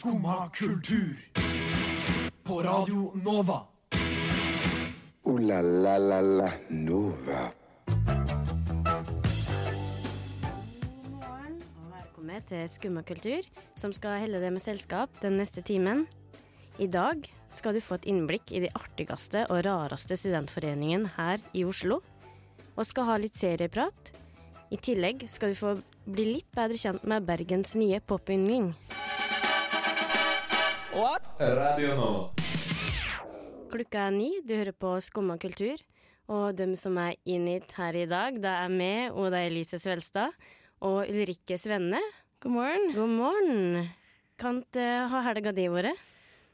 Skumma kultur. På Radio Nova. O-la-la-la-la Nova. Velkommen til Skumma kultur, som skal helle deg med selskap den neste timen. I dag skal du få et innblikk i de artigste og rareste studentforeningen her i Oslo, og skal ha litt serieprat. I tillegg skal du få bli litt bedre kjent med Bergens nye popyndling. Radio Nova. Klokka er ni, du hører på Skumma kultur, og dem som er innit her i dag, det er meg, er Elise Svelstad, og Ulrikke Svenne. God morgen. God morgen. Kan du ha helga di vært?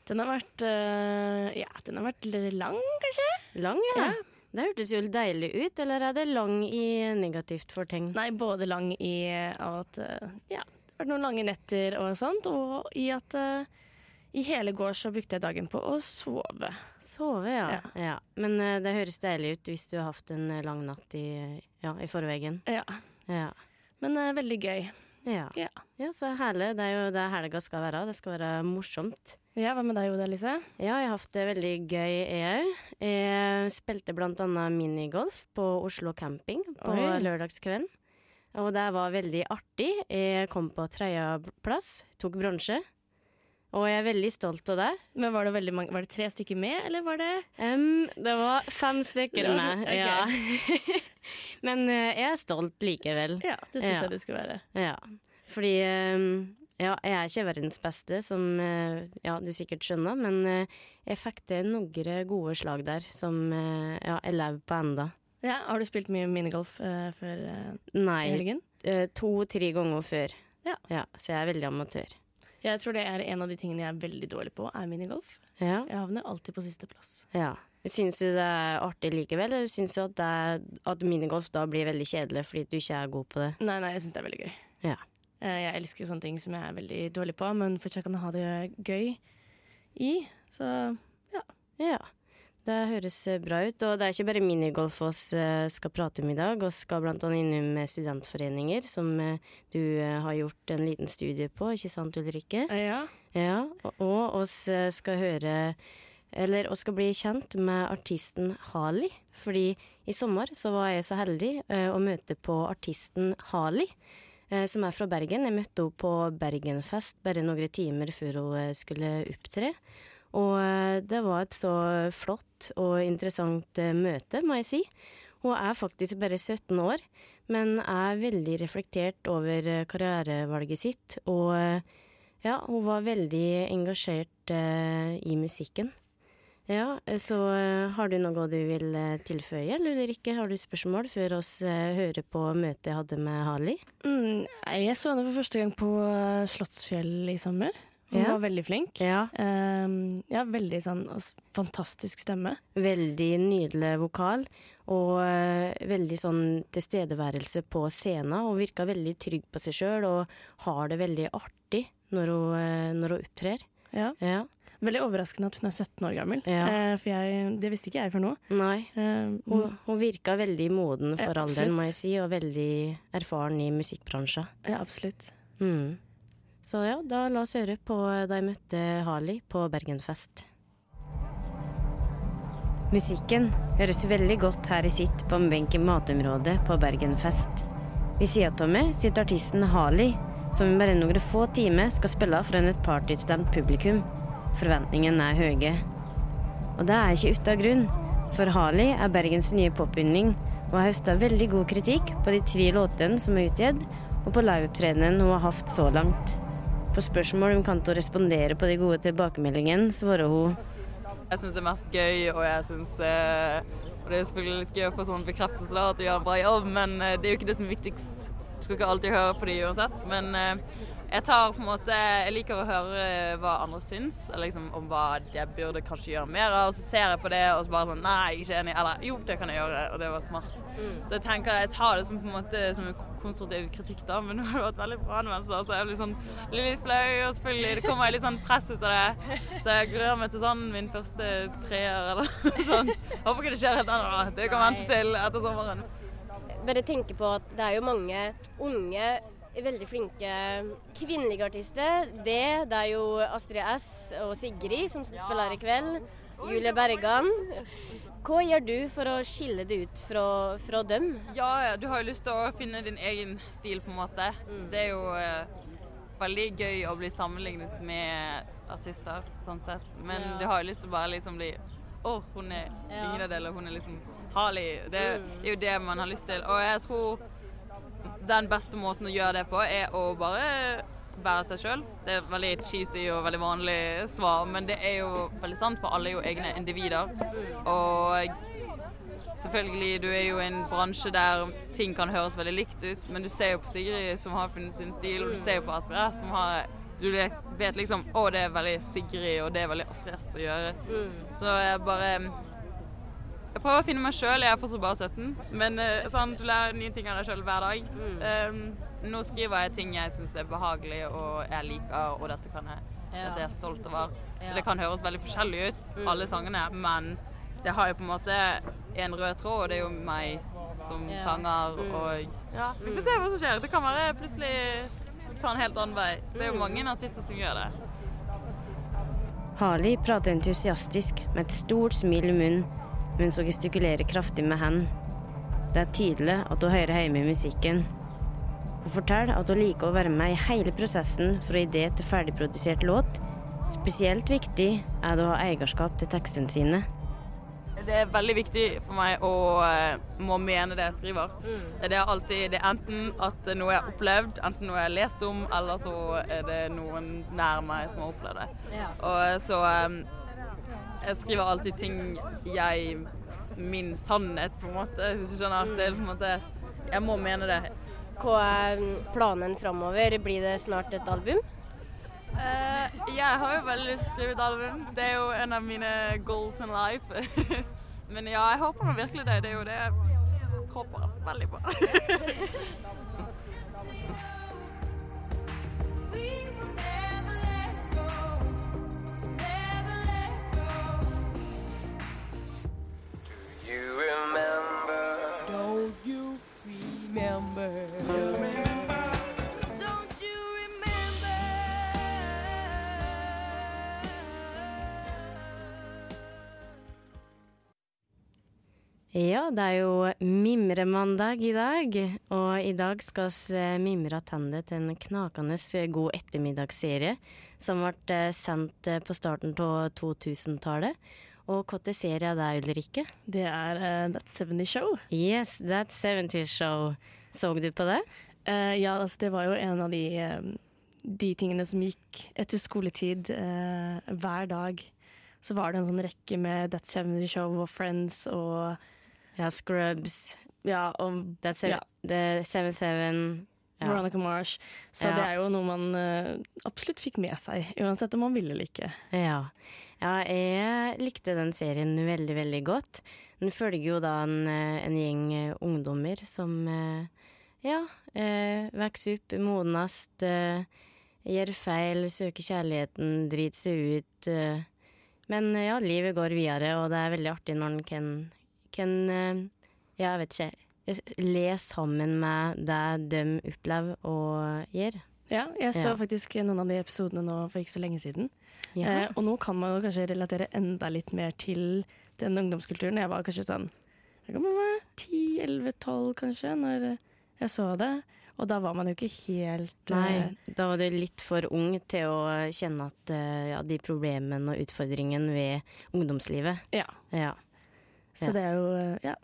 Den har vært uh, Ja, den har vært litt lang, kanskje? Lang, ja. Ja. Det hørtes jo deilig ut, eller er det lang i negativt fortegn? Nei, både lang i at øh, Ja, det har vært noen lange netter og sånt, og i at øh, i hele går så brukte jeg dagen på å sove. Sove, ja. ja. Ja. Men uh, det høres deilig ut hvis du har hatt en eh, lang natt i, ja, i forveggen. Ja. Ja. Men er veldig gøy. Ja. Ja. ja, så herlig. Det er jo det helga skal være. Det skal være morsomt. ja, hva med deg, Oda Lise? Ja, jeg har hatt det veldig gøy, jeg òg. Jeg spilte blant annet minigolf på Oslo camping på Oi. lørdagskvelden. Og det var veldig artig. Jeg kom på tredjeplass, tok bronse. Og jeg er veldig stolt av det. Men var det, mange, var det tre stykker med, eller var det um, det var fem stykker med, okay. ja. Men uh, jeg er stolt likevel. Ja, det syns Ja. jeg det skulle være. Ja. Fordi um, ja, jeg er ikke verdens beste, som eh, ja, du sikkert skjønner, men eh, jeg fikk til noen gode slag der som ja, jeg lever på enda. Ja, Har du spilt mye minigolf uh, før uh, Nei, helgen? eh, to-tre ganger før. Ja. Så jeg er veldig amatør. Jeg tror det er en av de tingene jeg er veldig dårlig på, er minigolf. Ja. Jeg havner alltid på sisteplass. ja. Syns du det er artig likevel, eller syns du at, er, at minigolf da blir veldig kjedelig fordi du ikke er god på det? Nei, nei, jeg syns det er veldig gøy. Ja. Eh, Jeg elsker jo sånne ting som jeg er veldig dårlig på, men fortsatt kan ha det gøy i. Så ja. Ja, det høres eh, bra ut. Og det er ikke bare minigolf oss eh, skal prate om i dag. Vi skal annet innom eh, studentforeninger, som du har gjort en liten studie på, ikke sant Ulrikke? ja. Ja, og- vi oss skal høre eller vi skal bli kjent med artisten Hali. Fordi i sommer så var jeg så heldig å møte på artisten Hali. som er fra Bergen. Jeg møtte henne på Bergenfest bare noen timer før hun skulle opptre. Og eh, det var et så flott og interessant eh, møte, må jeg si. Hun er faktisk bare 17 år, men er veldig reflektert over eh, karrierevalget sitt. Og ja, hun var veldig engasjert i musikken. Ja, så har du noe du vil tilføye, eller Ulrikke? Har du spørsmål før oss hører på møtet jeg hadde med Harley? Mm, jeg så henne for første gang på Slottsfjell i sommer. Hun Ja. var veldig flink. Ja. Um, ja, veldig sånn fantastisk stemme. Veldig nydelig vokal, og uh, veldig sånn tilstedeværelse på scenen. Hun virka veldig trygg på seg sjøl og har det veldig artig når hun, uh, når hun opptrer. Ja. Ja. Veldig overraskende at hun er 17 år gammel, Ja. eh, for jeg, det visste ikke jeg før nå. Nei. Eh, Hun, hun virka veldig moden for Ja, alderen, må jeg si, og veldig erfaren i musikkbransjen. ja, absolutt. Mm. Så ja, da la oss høre på da jeg møtte Harley på Bergenfest. Musikken høres veldig godt her i sitt på Benken benk matområdet på Bergenfest. Ved sida av meg sitter artisten Harley, som i bare noen få timer skal spille foran et partystemt publikum. Forventningene er høye. Og det er ikke uten grunn, for Harley er Bergens nye popyndling og har høsta veldig god kritikk på de tre låtene som er utgitt, og på liveopptredenen hun har hatt så langt. På spørsmål om kan til å respondere på de gode tilbakemeldingene, svarer hun Jeg syns det er mest gøy, og jeg syns eh, det er selvfølgelig litt gøy å få sånn bekreftelse da, at du gjør en bra jobb, men eh, det er jo ikke det som er viktigst. Du skal ikke alltid høre på de uansett, men eh, jeg tar på en måte Jeg liker å høre eh, hva andre syns, eller liksom om hva jeg burde kanskje gjøre mer av. Så ser jeg på det og så bare sånn Nei, ikke enig. Eller jo, det kan jeg gjøre, og det var smart. Så jeg tenker jeg tar det som på en måte som en konstruktiv kritikk, da. Men nå har det vært veldig bra anvendelse, så jeg blir sånn litt flau. Og selvfølgelig, det kommer litt sånn press ut av det. Så jeg gruer meg til sånn min første treer eller noe sånt. Håper ikke det skjer helt ennå. Det kan vente til etter sommeren. bare tenke på at det er jo mange unge veldig flinke kvinnelige artister. Det, det er jo Astrid S og Sigrid som skal spille her i kveld. Julie Bergan. Hva gjør du for å skille det ut fra, fra dem? Ja, du har jo lyst til å finne din egen stil, på en måte. Det er jo eh, veldig gøy å bli sammenlignet med artister, sånn sett. Men Ja. du har jo lyst til å bare liksom bli Å, hun er Ja. Ingrid, eller hun er liksom Harley. Det, det er jo det man har lyst til. Og jeg tror den beste måten å gjøre det på, er å bare være seg sjøl. Det er veldig cheesy og veldig vanlig svar, men det er jo veldig sant, for alle er jo egne individer. Og selvfølgelig, du er jo i en bransje der ting kan høres veldig likt ut, men du ser jo på Sigrid som har funnet sin stil, og du ser jo på Astrid S som har du vet liksom Å, det er veldig Sigrid, og det er veldig Astrid S å gjøre. Så jeg bare jeg prøver å finne meg sjøl. Jeg er fortsatt bare 17. Men eh, sånn, du lærer nye ting av deg sjøl hver dag. Um, nå skriver jeg ting jeg syns er behagelig og jeg liker, og dette kan jeg, Ja. dette er jeg stolt over. Ja. Så det kan høres veldig forskjellig ut, alle sangene, men det har jo på en måte en rød tråd, og det er jo meg som Ja. sanger. Og ja, vi får se hva som skjer. Det kan være plutselig ta en helt annen vei. Det er jo mange artister som gjør det. Harley prater entusiastisk med et stort smil i munnen mens hun gestikulerer kraftig med hendene. Det er tydelig at hun hører hjemme i musikken. Hun forteller at hun liker å være med i hele prosessen fra idé til ferdigprodusert låt. Spesielt viktig er det å ha eierskap til tekstene sine. Det er veldig viktig for meg å eh, må mene det jeg skriver. Det er alltid det er enten at noe jeg har opplevd, enten noe jeg har lest om, eller så er det noen nær meg som har opplevd det. Og så eh, Jeg skriver alltid ting jeg Min sannhet, på en måte, hvis du skjønner. Det er på en måte Jeg må mene det. Hva er planen framover? Blir det snart et album? Uh, jeg har jo veldig lyst til å skrive et album. Det er jo en av mine goals in life. Men ja, jeg håper nå virkelig det. Det er jo det jeg håper veldig på. You remember? Don't you remember? Don't you remember? Ja, det er jo mimremandag i dag, og i dag skal vi mimre tilbake til en knakende god ettermiddagsserie som ble eh, sendt eh, på starten av 2000-tallet. Og hvilken serie er det, Ulrikke? Det er uh, That 70 Show. Yes, That 70's Show. Så du på det? Uh, ja, altså, det var jo en av de, uh, de tingene som gikk etter skoletid hver dag. Så var det en sånn rekke med That 70 Show og Friends og Ja, Scrubs, ja, og That seven, Ja. Ja. Veronica Mars. Så Ja. det er jo noe man uh, absolutt fikk med seg, uansett om man ville eller ikke. Ja. ja, jeg likte den serien veldig, veldig godt. Den følger jo da en, eh, en gjeng eh, ungdommer som uh, ja, uh, vokser opp, modnes, gjør feil, søker kjærligheten, driter seg ut. Men ja, livet går videre, og det er veldig artig når en kan, kan ja, jeg vet ikke, le sammen med det de opplever og gjør. Ja, jeg så Ja. faktisk noen av de episodene nå for ikke så lenge siden. Ja. Eh, og nå kan man jo kanskje relatere enda litt mer til den ungdomskulturen. Jeg var kanskje sånn jeg kan var jeg? 10-11-12 kanskje, når jeg så det. Og da var man jo ikke helt eh, Nei, da var du litt for ung til å kjenne at eh, ja, de problemene og utfordringene ved ungdomslivet. Ja. Ja. Så det er jo eh, ja,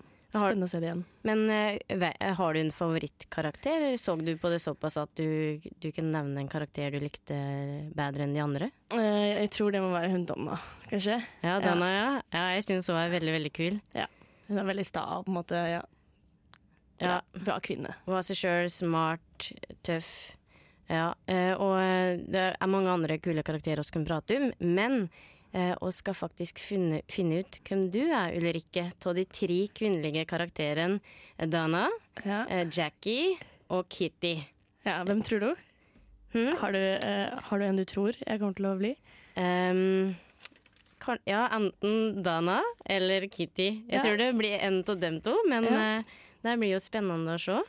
spennende å se det igjen. Men eh, har du en favorittkarakter? Så du på det såpass at du, du kunne nevne en karakter du likte bedre enn de andre? Eh, jeg tror det må være hun Donna, kanskje. Ja, er ja. ja jeg syns hun er veldig, veldig kul. Hun er veldig sta på en måte ja, Ja, bra, bra kvinne. Hun var seg sjøl, smart, tøff. Ja, eh, og eh, det er mange andre kule karakterer vi kan prate om, men eh, vi skal faktisk finne, finne ut hvem du er, Ulrikke, av de tre kvinnelige karakterene Dana, Ja. eh, Jackie og Kitty. ja, Hvem tror du? Hmm? Har du, eh, har du en du tror jeg kommer til å bli? Um, kan, ja, enten Dana eller Kitty. Jeg Ja. tror det blir en av dem to, men Ja. eh, det blir jo spennende å se.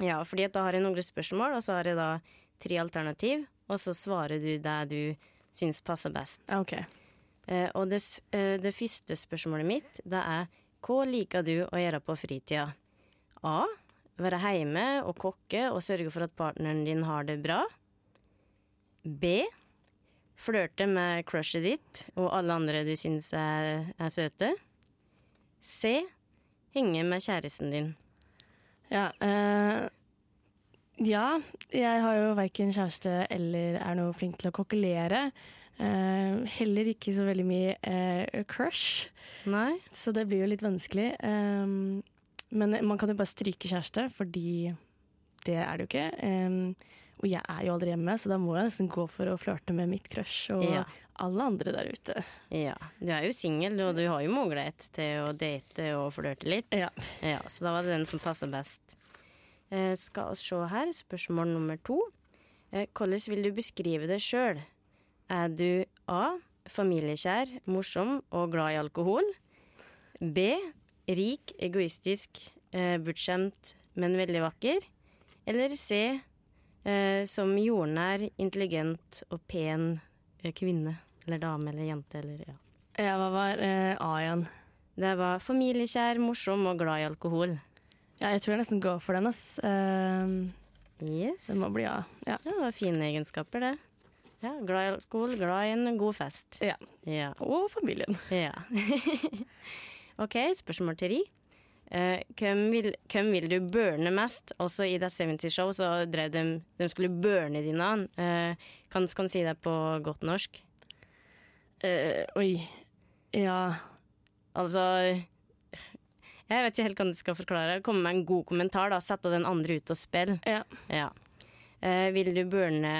Ja, fordi at da har jeg noen spørsmål, og så har jeg da tre alternativ, og så svarer du det du syns passer best. Okay. OK. Eh, og det, eh, det første spørsmålet mitt, det er hva liker du å gjøre på fritida? A. Være hjemme og kokke og sørge for at partneren din har det bra. B. Flørte med crushet ditt og alle andre du syns er, er søte. C. Henge med kjæresten din. Ja, eh, ja, jeg har jo verken kjæreste eller er noe flink til å kokkelere. Uh, heller ikke så veldig mye uh, crush, Nei? så det blir jo litt vanskelig. Um, men man kan jo bare stryke kjæreste, fordi det er det jo ikke. Um, og jeg er jo aldri hjemme, så da må jeg nesten gå for å flørte med mitt crush og Ja. alle andre der ute. Ja. Du er jo singel, og du har jo mulighet til å date og flørte litt. Ja. Ja, så da var det den som passer best. Eh, skal vi se her, spørsmål nummer to. Eh, hvordan vil du beskrive deg sjøl? Er du A. Familiekjær, morsom og glad i alkohol? B. Rik, egoistisk, eh, bortskjemt, men veldig vakker? Eller C. Eh, som jordnær, intelligent og pen kvinne? Eller dame eller jente eller ja. Ja, hva var eh, A igjen? Det var familiekjær, morsom og glad i alkohol. Ja, jeg tror jeg nesten går for den, ass. Uh, Yes. det må bli A. Ja. Ja, det var fine egenskaper, det. Ja, glad i alkohol, glad i en god fest. Ja. Ja. Og familien. ja. OK, spørsmål til Ri. Uh, hvem, vil, hvem vil du burne mest? Også i The 70 Show så drev de De skulle burne dine navn. Uh, kan, kan du si det på godt norsk? Uh, oi. Ja. Altså Jeg vet ikke helt hva du skal forklare. Komme med en god kommentar, da. Sette den andre ut og spille. Ja. Ja. Eh, vil du burne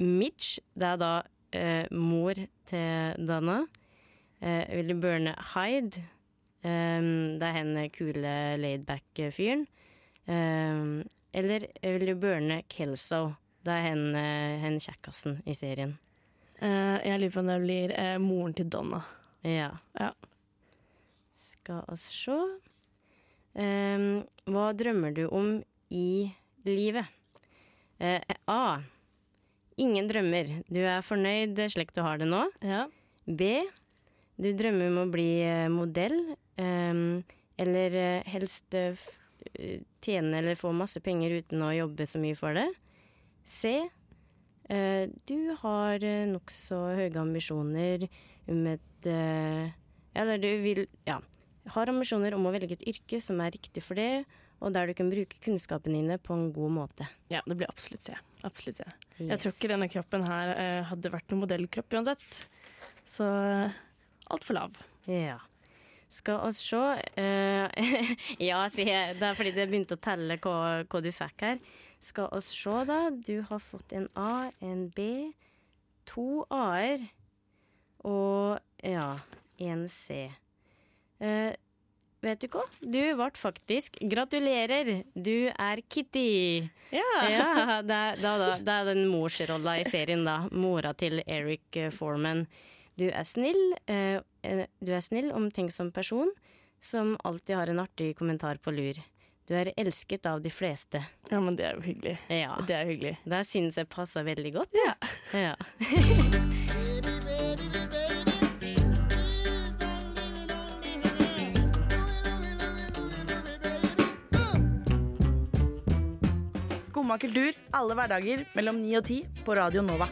Mitch? Det er da eh, mor til Dana. Eh, vil du burne Hyde? Um, det er henne kule laidback-fyren. Um, eller vil du burne Kelso? Det er henne, henne kjekkasen i serien. Eh, jeg lurer på om det blir eh, moren til Donna. Ja. Ja. Skal oss se. Um, hva drømmer du om i livet? Uh, A. Ingen drømmer. Du er fornøyd slik du har det nå. Ja. B. Du drømmer om å bli eh, modell. Um, eller eh, helst tjene eller få masse penger uten å jobbe så mye for det. C. Uh, du har nokså høye ambisjoner om et uh, Eller du vil Ja. Har ambisjoner om å velge et yrke som er riktig for det, og der du kan bruke kunnskapene dine på en god måte. ja, det blir absolutt C. Absolutt C. Jeg tror ikke denne kroppen her eh, hadde vært noen modellkropp uansett. Så uh, altfor lav. Ja. Skal oss se uh, Ja, sier jeg. Det er fordi det begynte å telle hva, hva du fikk her. Skal oss se, da. Du har fått en A, en B, to A-er og ja, en C. Eh, vet du hva? Du ble faktisk Gratulerer! Du er Kitty! Ja. Ja, det er, da, da, det er den morsrolla i serien, da. Mora til Eric eh, Foreman. Du er snill. Eh, du er snill, omtenksom person som alltid har en artig kommentar på lur. Du er elsket av de fleste. ja, men det er jo hyggelig. Ja. Det er hyggelig. Det synes jeg passer veldig godt. Ja. Ja. Skumma kultur alle hverdager mellom 9 og 10 på Radio Nova.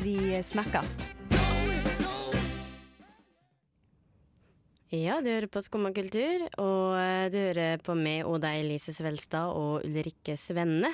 Vi snakkes. ja, du hører på Skumma kultur, og eh, du hører på meg og deg, Lise Svelstad og Ulrikke Svenne.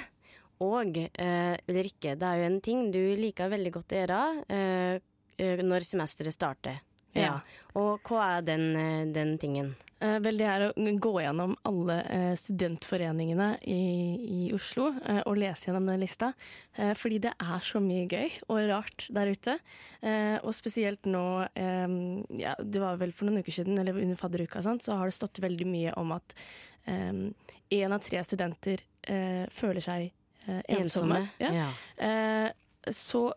Og uh, Ulrikke, det er jo en ting du liker veldig godt å gjøre eh, når semesteret starter. Ja. Og hva er den, eh, den tingen? Eh, vel, det er å gå gjennom alle eh, studentforeningene i, i Oslo og lese gjennom den lista. Eh, fordi det er så mye gøy og rart der ute. Eh, og spesielt nå ja, Det var vel for noen uker siden, eller under fadderuka, så har det stått veldig mye om at én av tre studenter eh, føler seg eh, ensomme. Ja. Ja. Eh, så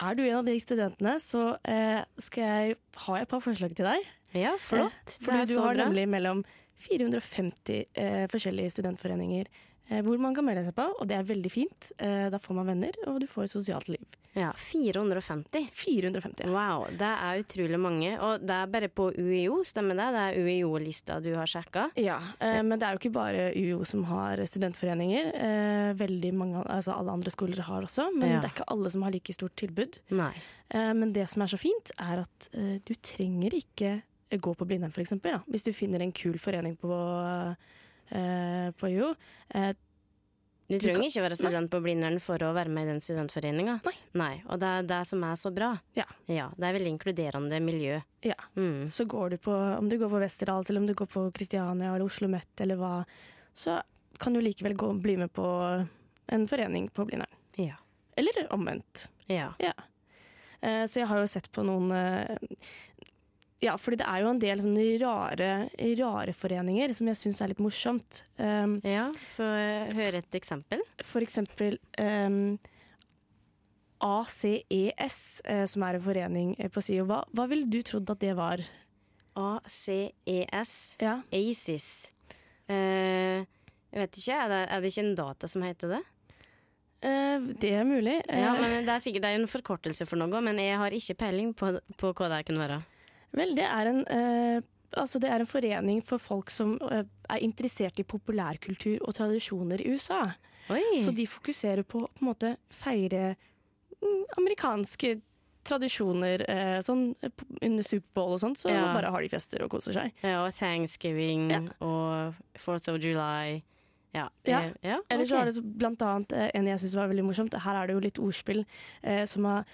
er du en av de studentene, så eh, skal jeg, har jeg et par forslag til deg. Ja, flott. Eh, fordi du har bra. nemlig mellom 450 eh, forskjellige studentforeninger hvor man kan melde seg på, og det er veldig fint. Eh, da får man venner, og du får et sosialt liv. Ja, 450. 450. ja. Wow, det er utrolig mange. Og det er bare på UiO, stemmer det? Det er UiO-lista du har sjekka? Ja, eh, men det er jo ikke bare UiO som har studentforeninger. Eh, veldig mange, altså Alle andre skoler har også, men Ja. det er ikke alle som har like stort tilbud. Nei. Eh, men det som er så fint, er at eh, du trenger ikke eh, gå på Blindern, f.eks. Hvis du finner en kul forening på, eh, på UiO. Eh, Du Du trenger kan- ikke være student på Blindern for å være med i den studentforeninga. Nei. Og det er det som er så bra. Ja. Det er veldig inkluderende miljø. Ja. Mm. så går du på, om du går på Westerdals, eller om du går på Kristiania eller Oslo Met, eller hva, så kan du likevel gå, bli med på en forening på Blindern. Ja. Eller omvendt. Ja. Ja. Eh, så jeg har jo sett på noen eh, Ja, fordi det er jo en del sånne rare, rare foreninger som jeg syns er litt morsomt. Um, ja. Få høre et eksempel. for eksempel um, ACES, eh, som er en forening eh, på SIO. Hva, hva ville du trodd at det var? ACES. Ja. ACES. Uh, jeg vet ikke, er det, er det ikke en data som heter det? Eh, det er mulig. Ja, Eh, men Det er sikkert det er en forkortelse for noe, men jeg har ikke peiling på, på hva det kan være. Vel, det er en eh, Altså, det er en forening for folk som eh, er interessert i populærkultur og tradisjoner i USA. Oi! Så de fokuserer på å på en måte feire mm, amerikanske tradisjoner. Eh, sånn eh, under Superbowl og sånt, så Ja. bare har de fester og koser seg. Ja, og Thanksgiving Ja. og Fourth of July. Ja. Ja. ja? Okay. Eller så er har det blant annet en jeg syns var veldig morsomt. Her er det jo litt ordspill eh, som er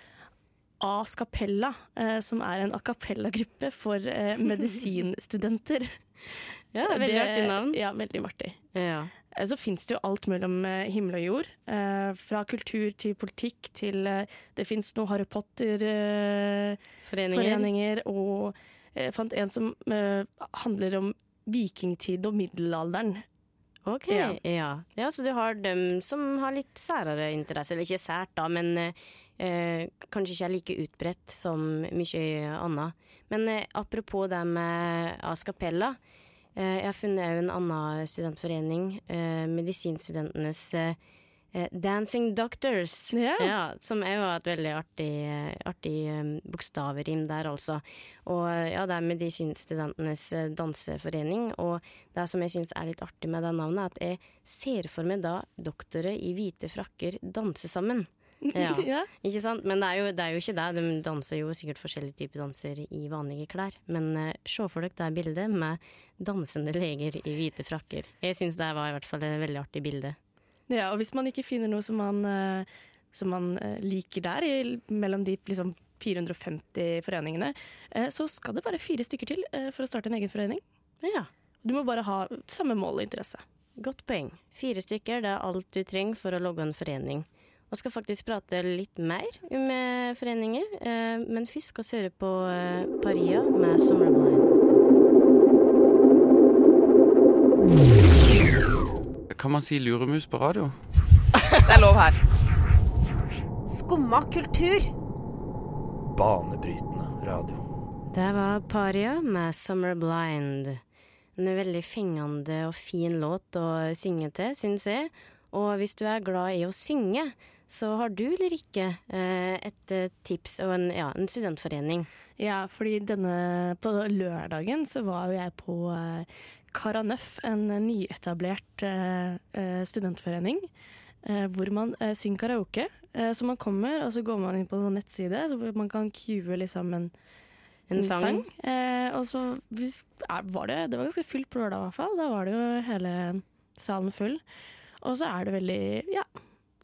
A Scapella, eh, som er en a cappella-gruppe for eh, medisinstudenter. Ja, det er veldig artig navn. Ja, veldig artig. Ja. Eh, Så fins det jo alt mellom himmel og jord. Fra kultur til politikk til Det fins noen Harry Potter-foreninger. Foreninger. og jeg fant en som handler om vikingtid og middelalderen. Ok, Ja. ja. ja. Så du har dem som har litt særere interesse. Eller ikke sært, da, men eh, kanskje ikke er like utbredt som mye annet. Men eh, apropos det med Ascapella. Eh, jeg har funnet en annen studentforening. Eh, medisinstudentenes eh, eh, Dancing Doctors. Ja. som er jo et veldig artig, artig bokstavrim der, altså. Og ja, det er medisinstudentenes danseforening. Og det som jeg syns er litt artig med det navnet, er at jeg ser for meg da doktorer i hvite frakker danse sammen. Ja. ja. Ikke sant? Men det er, jo, det er jo ikke det. De danser jo sikkert forskjellige typer danser i vanlige klær. Men uh, se for dere det bildet med dansende leger i hvite frakker. Jeg syns det var i hvert fall et veldig artig bilde. Ja, og hvis man ikke finner noe som man, uh, som man uh, liker der, i, mellom de liksom 450 foreningene, uh, så skal det bare fire stykker til for å starte en egen forening. Ja, Du må bare ha samme mål og interesse. godt poeng. Fire stykker, det er alt du trenger for å logge en forening. Og skal faktisk prate litt mer om eh, foreninger, eh, men først skal vi høre på eh, Paria med Summerblind. Kan man si luremus på radio? Det er lov her. Skumma kultur. Banebrytende radio. Det var Paria med Summer Blind. En veldig fengende og fin låt å synge til, syns jeg. Og hvis du er glad i å synge, så har du eller ikke eh, et eh, tips og en, ja, en studentforening. Ja, fordi denne på lørdagen så var jo jeg på eh, Karanøff, en nyetablert studentforening. Hvor man synger karaoke. Så man kommer, og så går man inn på en sånn nettside så man kan cue liksom en, En sang. Eh, og så var det Det var ganske fullt på lørdag, i hvert fall. Da var det jo hele salen full. Og så er det veldig ja,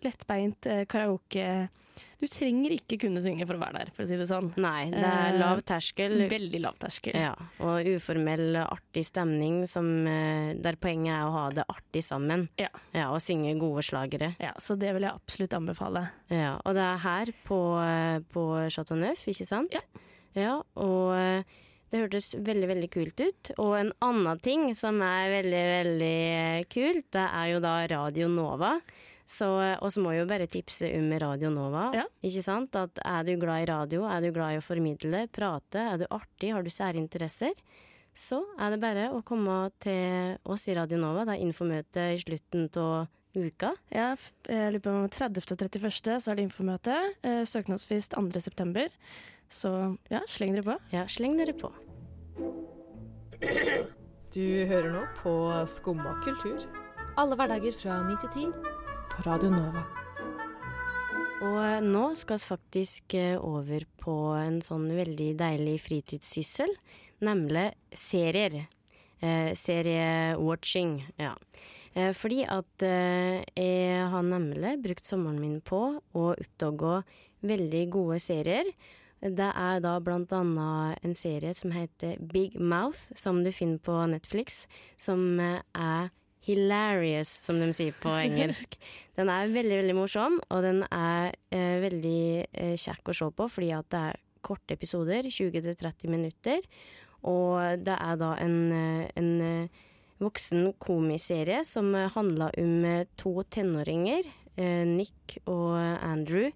lettbeint eh, karaoke. Du trenger ikke kunne synge for å være der, for å si det sånn. Nei, det er Eh, lav terskel. Veldig lav terskel. Ja, og uformell, artig stemning som, eh, der poenget er å ha det artig sammen. Ja. og synge gode slagere. Ja, så det vil jeg absolutt anbefale. Ja, og det er her på, på Chateau Neuf, ikke sant? Ja. Ja, og det hørtes veldig, veldig kult ut. Og en annen ting som er veldig, veldig kult, det er jo da Radio Nova. Så oss må jo bare tipse om Radio Nova. Ja. Ikke sant? At er du glad i radio, er du glad i å formidle, prate, er du artig, har du særinteresser, så er det bare å komme til oss i Radio Nova. Det er infomøte i slutten av uka. Ja, jeg lurer på om 30. og 31. så er det infomøte. Eh, søknadsfrist 2. september. Så ja, sleng dere på. Ja, sleng dere på. Du hører nå på Skumma kultur. Alle hverdager fra 9 til 10 Radio Nova. Og eh, nå skal vi faktisk eh, over på en sånn veldig deilig fritidssyssel, nemlig serier. Eh, Seriewatching, ja. Eh, fordi at eh, jeg har nemlig brukt sommeren min på å oppdage veldig gode serier. Det er da blant annet en serie som heter Big Mouth, som du finner på Netflix, som eh, er hilarious, som de sier på engelsk. Den er veldig, veldig morsom, og den er eh, veldig eh, kjekk å se på, fordi at det er korte episoder, 20-30 minutter. Og det er da en, eh, en eh, voksen komiserie som handler om eh, to tenåringer, eh, Nick og Andrew,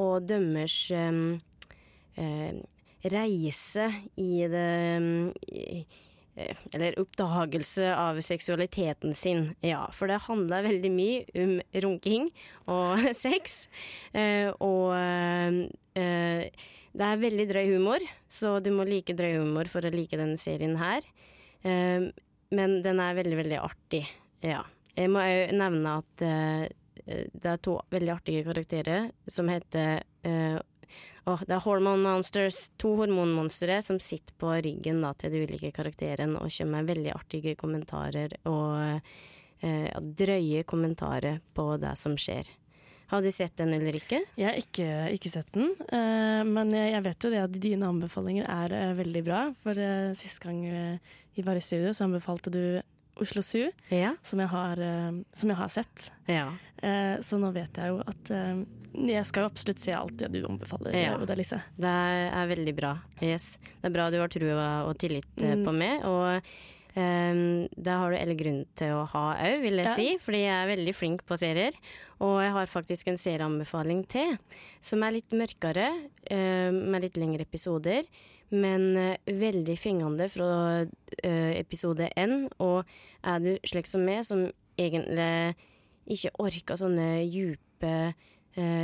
og eh, eh, reise i det i, eh, Eller oppdagelse av seksualiteten sin. Ja, for det handler veldig mye om runking og sex. Eh, og eh, det er veldig drøy humor, så du må like drøy humor for å like denne serien her. Eh, men den er veldig, veldig artig. Ja. Jeg må òg nevne at eh, det er to veldig artige karakterer som heter eh, det er Hormone Monsters, to hormonmonstre som sitter på ryggen da, til de ulike karakterene og kommer med veldig artige kommentarer og eh, drøye kommentarer på det som skjer. Har du sett den eller ikke? Jeg har ikke, ikke sett den, Uh, men jeg, jeg vet jo det at dine anbefalinger er uh, veldig bra. For uh, sist gang vi var i studio, så anbefalte du Oslo Zoo, Ja. som jeg har, som jeg har sett. Ja. Så nå vet jeg jo at jeg skal jo absolutt se alt det du anbefaler, Ja. Oda Lise. Det er veldig bra. Yes. Det er bra du har trua og tillit eh, Mm. på meg. Og um, det har du all grunn til å ha òg, vil jeg Ja. si. Fordi jeg er veldig flink på serier. Og jeg har faktisk en serieanbefaling til, som er litt mørkere, eh, med litt lengre episoder. Men uh, veldig fengende fra uh, episode én. Og er du slik som meg, som egentlig ikke orker sånne djupe,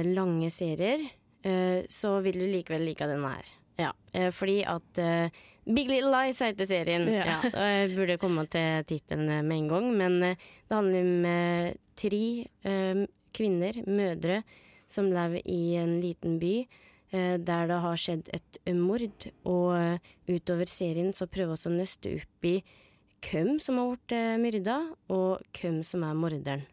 lange serier, eh, så vil du likevel like denne her. Ja, eh, fordi at eh, Big Little Lies heter serien. Ja. Ja. jeg burde komme til tittelen eh, med en gang, men eh, det handler om eh, tre eh, kvinner, mødre, som lever i en liten by eh, der det har skjedd et mord. Og eh, utover serien så prøver vi å nøste opp i hvem som har blitt eh, myrda, og hvem som er morderen.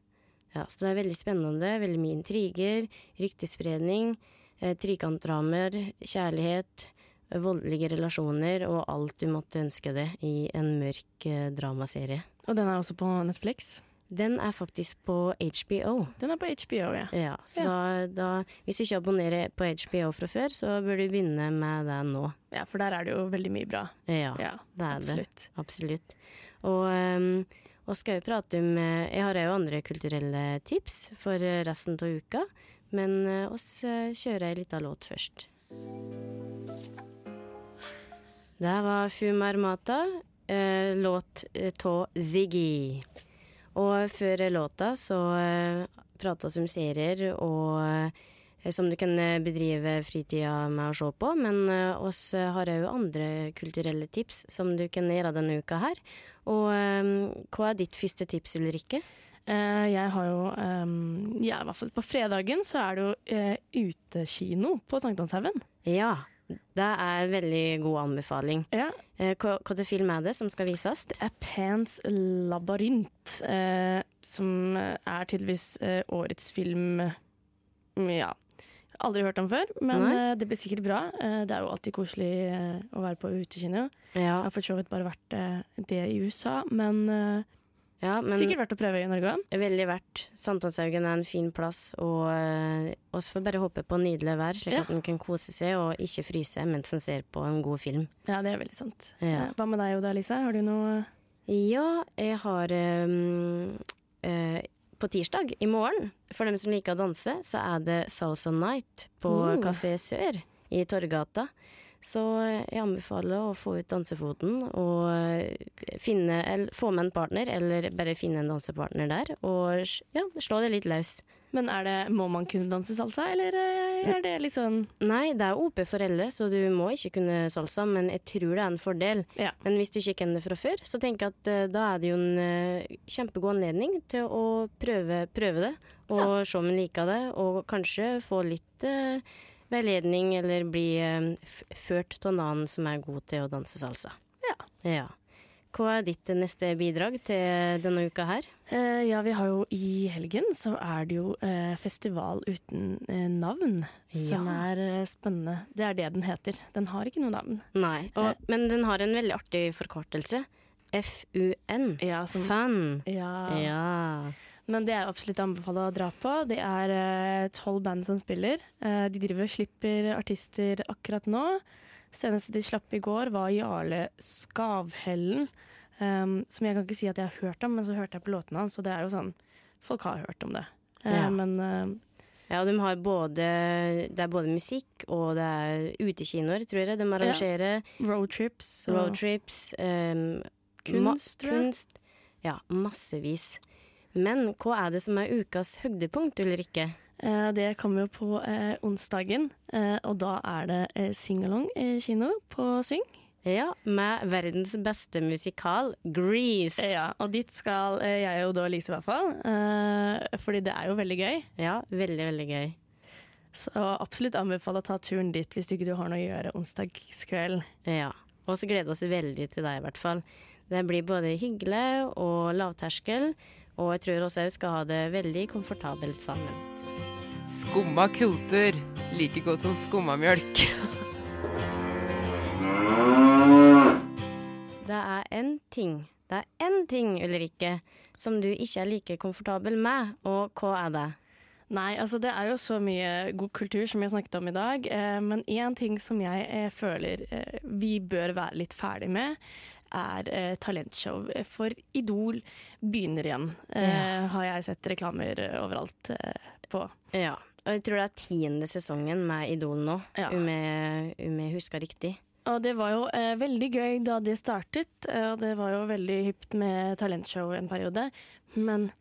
Ja, så det er veldig spennende. Veldig mye intriger, ryktespredning, eh, trikantdramer, kjærlighet, eh, voldelige relasjoner og alt du måtte ønske det i en mørk eh, dramaserie. Og den er også på Netflix. Den er faktisk på HBO. Den er på HBO, ja. Ja, så Da, da, hvis du ikke abonnerer på HBO fra før, så bør du begynne med det nå. Ja, for der er det jo veldig mye bra. Ja, Ja, det er det. absolutt. Absolutt. Og, um, og skal jo prate om eh, Jeg har jo andre kulturelle tips for eh, resten av uka, men uh, oss eh, kjører ei lita låt først. Det var Fumar Mata, eh, låt av Ziggy. Og før låta så prata vi om serier og eh, som du kan eh, bedrive fritida med å se på, men oss eh, har òg andre kulturelle tips som du kan gjøre denne uka her. Og eh, hva er ditt første tips, Ulrikke? Eh, jeg har jo ehm, Ja, i hvert fall på fredagen så er det jo eh, utekino på Sankthanshaugen. Ja, det er en veldig god anbefaling. Ja. Eh, hva, hva film er det som skal vises? Det er Pans labyrint, eh, som er tydeligvis årets film Ja. Aldri hørt om før, men Nei. eh, det blir sikkert bra. Eh, det er jo alltid koselig eh, å være på utekino. Ja, Jeg har for så vidt bare vært det i USA, men, ja men sikkert verdt å prøve i Norge òg. veldig verdt. Sankthanshaugen er en fin plass, og vi får bare håpe på nydelig vær, slik Ja. at en kan kose seg og ikke fryse mens en ser på en god film. Ja, det er veldig sant. Ja. Hva med deg, Oda Lise? Har du noe Ja, jeg har um, eh, på tirsdag, i morgen, for dem som liker å danse, så er det Salsa Night på Café uh. Sør i Torgata. Så jeg anbefaler å få ut dansefoten og eh, finne, eller, få med en partner, eller bare finne en dansepartner der, og ja, slå det litt løs. Men er det, må man kunne danse salsa, eller eh, er det liksom Nei, det er OP for alle, så du må ikke kunne salsa, men jeg tror det er en fordel. Ja. Men hvis du ikke kjenner det fra før, så tenker jeg at eh, da er det jo en kjempegod anledning til å prøve, prøve det, og se om en liker det, og kanskje få litt veiledning, eller bli eh, ført av en annen som er god til å danse salsa. Ja. ja. Hva er ditt neste bidrag til denne uka her? Eh, ja, vi har jo i helgen så er det jo eh, festival uten eh, navn, som er eh, spennende. Det er det den heter. Den har ikke noe navn. Nei, og, men den har en veldig artig forkortelse. FUN. Ja, som, Fan. ja. Ja. Men det er absolutt anbefaler å dra på. Det er eh, tolv band som spiller. Eh, de driver og slipper artister akkurat nå. Seneste de slapp i går, var Jarle Skavhellen. Um, som jeg kan ikke si at jeg har hørt om, men så hørte jeg på låtene hans, og det er jo sånn Folk har hørt om det. Eh, Ja. Men Ja, de har både, det er både musikk og det er utekinoer, tror jeg. De arrangerer roadtrips og roadtrips. Um, Kunst, kunst. Ja, massevis. Men hva er det som er ukas høydepunkt, Ulrikke? Eh, det kommer jo på eh, onsdagen, eh, og da er det singalong kino på Syng. Ja, med verdens beste musikal, Grease. Ja, og dit skal jeg og da Lise i hvert fall, fordi det er jo veldig gøy. Ja, veldig, veldig gøy. Så absolutt anbefale å ta turen dit hvis du ikke har noe å gjøre onsdagskveld. Ja. Og så gleder vi oss veldig til deg, i hvert fall. Det blir både hyggelig og lavterskel, og jeg tror også vi skal ha det veldig komfortabelt sammen. Skumma kultur. Like godt som skummamjølk. Det er én ting, det er én ting, Ulrikke, som du ikke er like komfortabel med, og hva er det? Nei, altså det er jo så mye god kultur som vi har snakket om i dag, eh, men én ting som jeg eh, føler eh, vi bør være litt ferdig med, er eh, talentshow. For Idol begynner igjen, eh, Ja. har jeg sett reklamer eh, overalt eh, på. Ja, og jeg tror det er tiende sesongen med Idol nå, Ja. om jeg om jeg husker riktig. Og det var jo eh, veldig gøy da det startet, eh, og det var jo veldig hypt med talentshow en periode. Men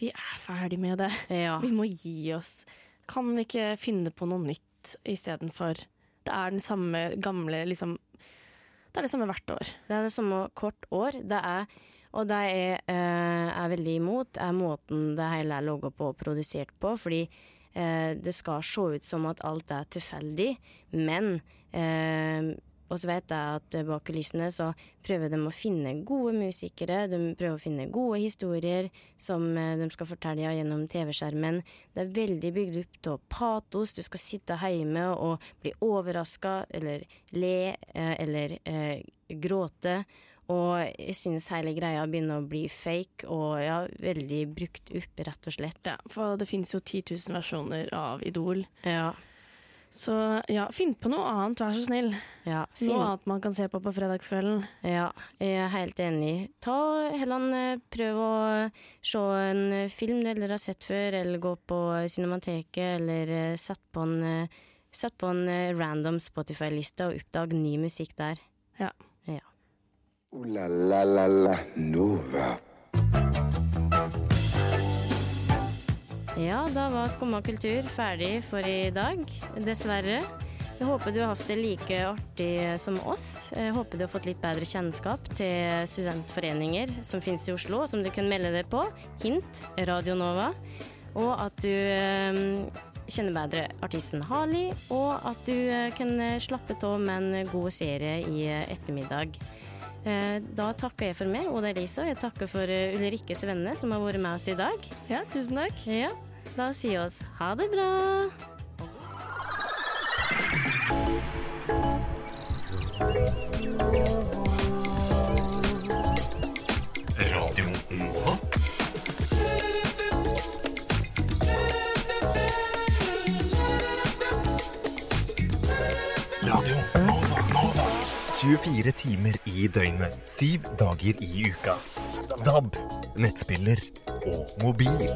vi er ferdig med det. Ja. Vi må gi oss. Kan vi ikke finne på noe nytt istedenfor? Det er den samme gamle liksom Det er det samme hvert år. Det er det samme kort år. Det er, og det jeg eh, er veldig imot, er måten det hele er laga på og produsert på. Fordi eh, det skal se ut som at alt er tilfeldig, men eh, og så vet jeg at bak kulissene så prøver de å finne gode musikere, de prøver å finne gode historier som eh, de skal fortelle gjennom TV-skjermen. Det er veldig bygd opp av patos. Du skal sitte hjemme og bli overraska eller le eh, eller eh, gråte. Og jeg synes hele greia begynner å bli fake og ja, veldig brukt opp, rett og slett. Ja, for det finnes jo 10 000 versjoner av Idol. Ja, Så ja, finn på noe annet, vær så snill. ja, Noe annet man kan se på på fredagskvelden. Ja, jeg er helt enig. Ta heller eh, prøv å se en eh, film du heller har sett før, eller gå på Cinemateket, eller satt sett på en, Satt sett på en eh, random Spotify-liste og oppdag ny musikk der. Ooh la la la la Nova. Ja, da var Skumma kultur ferdig for i dag, dessverre. Jeg håper du har hatt det like artig som oss. Jeg håper du har fått litt bedre kjennskap til studentforeninger som finnes i Oslo, som du kan melde deg på. Hint Radio Nova. Og at du eh, kjenner bedre artisten Harley, og at du eh, kan slappe av med en god serie i eh, ettermiddag. Eh, Da takker jeg for meg, Oda Elisa. Jeg takker for eh, Ulrikkes venner som har vært med oss i dag. Ja, tusen takk. Ja, da sier vi oss ha det bra. Radio Nova. 24 timer i døgnet, syv dager i uka. DAB, nettspiller og mobil.